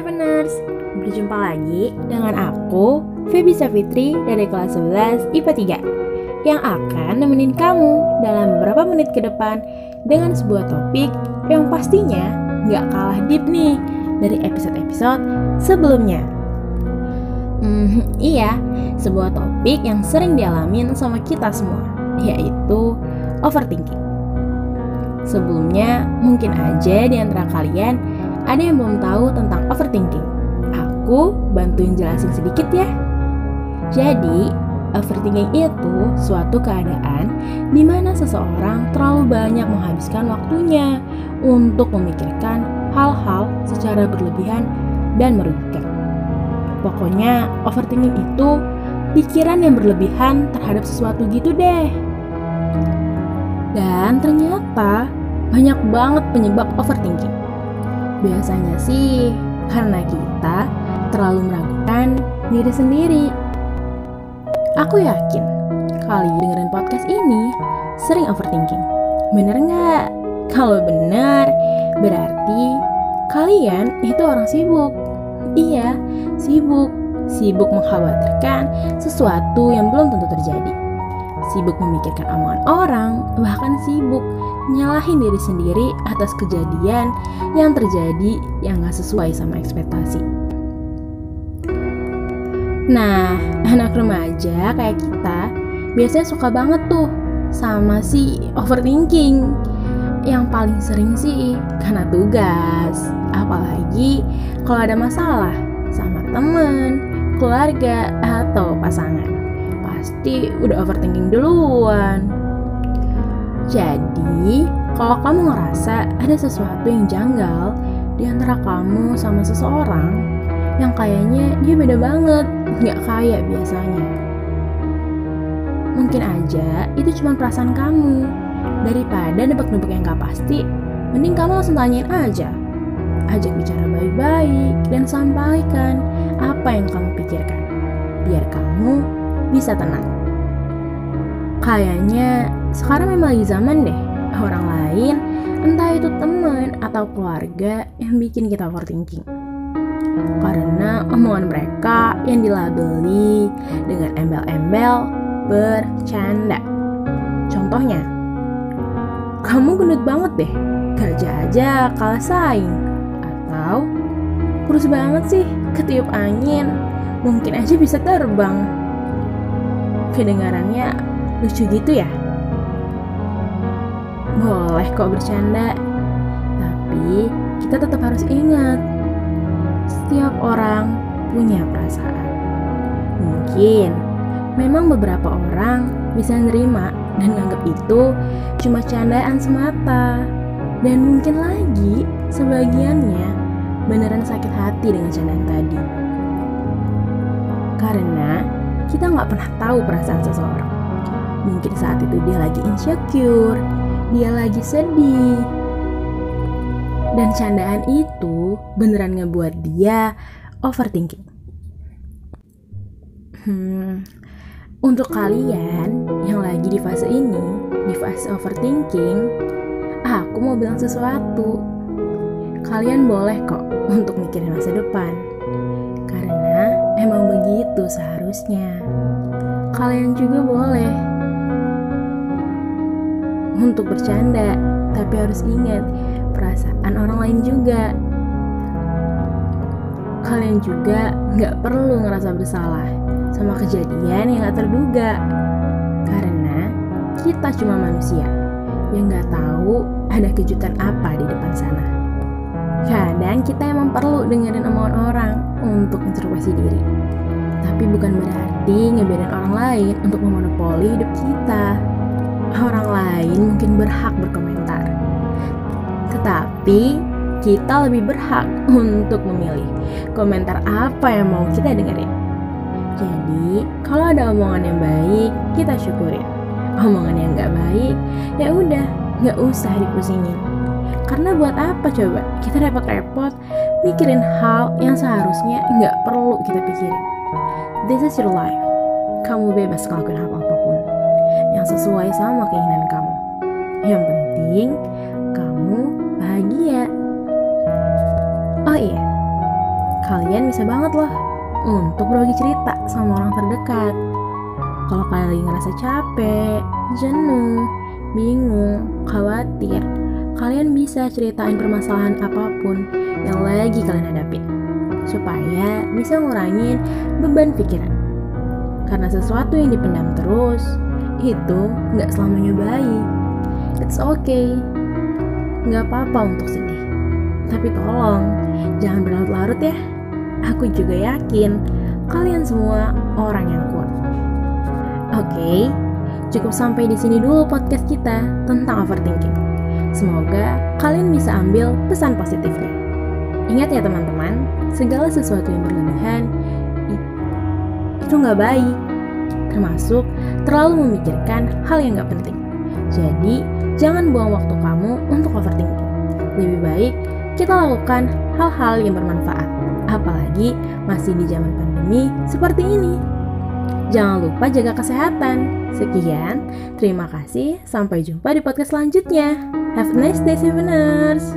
Seveners, berjumpa lagi dengan aku, Feby Savitri dari kelas 11 IPA 3 yang akan nemenin kamu dalam beberapa menit ke depan dengan sebuah topik yang pastinya nggak kalah deep nih dari episode-episode sebelumnya. Hmm, iya, sebuah topik yang sering dialamin sama kita semua, yaitu overthinking. Sebelumnya, mungkin aja di antara kalian ada yang belum tahu tentang overthinking. Aku bantuin jelasin sedikit ya. Jadi, overthinking itu suatu keadaan di mana seseorang terlalu banyak menghabiskan waktunya untuk memikirkan hal-hal secara berlebihan dan merugikan. Pokoknya, overthinking itu pikiran yang berlebihan terhadap sesuatu gitu deh. Dan ternyata banyak banget penyebab overthinking. Biasanya sih karena kita terlalu meragukan diri sendiri. Aku yakin kali dengerin podcast ini sering overthinking. Bener nggak? Kalau benar, berarti kalian itu orang sibuk. Iya, sibuk. Sibuk mengkhawatirkan sesuatu yang belum tentu terjadi. Sibuk memikirkan omongan orang, bahkan sibuk nyalahin diri sendiri atas kejadian yang terjadi yang gak sesuai sama ekspektasi. Nah, anak remaja kayak kita biasanya suka banget tuh sama si overthinking. Yang paling sering sih karena tugas, apalagi kalau ada masalah sama temen, keluarga, atau pasangan. Pasti udah overthinking duluan. Jadi, kalau kamu ngerasa ada sesuatu yang janggal di antara kamu sama seseorang yang kayaknya dia beda banget, nggak kayak biasanya. Mungkin aja itu cuma perasaan kamu. Daripada nebak-nebak yang gak pasti, mending kamu langsung tanyain aja. Ajak bicara baik-baik dan sampaikan apa yang kamu pikirkan. Biar kamu bisa tenang. Kayaknya sekarang memang lagi zaman deh orang lain, entah itu teman atau keluarga yang bikin kita overthinking. Karena omongan mereka yang dilabeli dengan embel-embel bercanda. Contohnya, kamu gendut banget deh, kerja aja kalah saing. Atau, kurus banget sih, ketiup angin, mungkin aja bisa terbang. Kedengarannya lucu gitu ya? Boleh kok bercanda, tapi kita tetap harus ingat, setiap orang punya perasaan. Mungkin memang beberapa orang bisa nerima dan nganggap itu cuma candaan semata. Dan mungkin lagi sebagiannya beneran sakit hati dengan candaan tadi. Karena kita nggak pernah tahu perasaan seseorang. Mungkin saat itu dia lagi insecure, dia lagi sedih. Dan candaan itu beneran ngebuat dia overthinking. Hmm, untuk kalian yang lagi di fase ini, di fase overthinking, aku mau bilang sesuatu. Kalian boleh kok untuk mikirin masa depan. Karena emang begitu seharusnya. Kalian juga boleh untuk bercanda, tapi harus ingat perasaan orang lain juga. Kalian juga nggak perlu ngerasa bersalah sama kejadian yang gak terduga, karena kita cuma manusia yang nggak tahu ada kejutan apa di depan sana. Kadang kita emang perlu dengerin omongan orang untuk introspeksi diri, tapi bukan berarti ngebiarin orang lain untuk memonopoli hidup kita orang lain mungkin berhak berkomentar. Tetapi kita lebih berhak untuk memilih komentar apa yang mau kita dengerin. Jadi, kalau ada omongan yang baik, kita syukurin. Omongan yang gak baik, ya udah, gak usah dipusingin. Karena buat apa coba kita repot-repot mikirin hal yang seharusnya nggak perlu kita pikirin. This is your life. Kamu bebas ngelakuin apa-apapun yang sesuai sama keinginan kamu. Yang penting kamu bahagia. Oh iya, kalian bisa banget loh untuk berbagi cerita sama orang terdekat. Kalau kalian lagi ngerasa capek, jenuh, bingung, khawatir, kalian bisa ceritain permasalahan apa pun yang lagi kalian hadapin supaya bisa ngurangin beban pikiran. Karena sesuatu yang dipendam terus itu nggak selamanya baik. It's okay, nggak apa-apa untuk sedih. Tapi tolong jangan berlarut-larut ya. Aku juga yakin kalian semua orang yang kuat. Oke, okay, cukup sampai di sini dulu podcast kita tentang overthinking. Semoga kalian bisa ambil pesan positifnya. Ingat ya teman-teman, segala sesuatu yang berlebihan itu nggak baik. Termasuk terlalu memikirkan hal yang nggak penting. Jadi, jangan buang waktu kamu untuk overthinking. Lebih baik kita lakukan hal-hal yang bermanfaat. Apalagi masih di zaman pandemi seperti ini. Jangan lupa jaga kesehatan. Sekian, terima kasih. Sampai jumpa di podcast selanjutnya. Have a nice day, Seveners!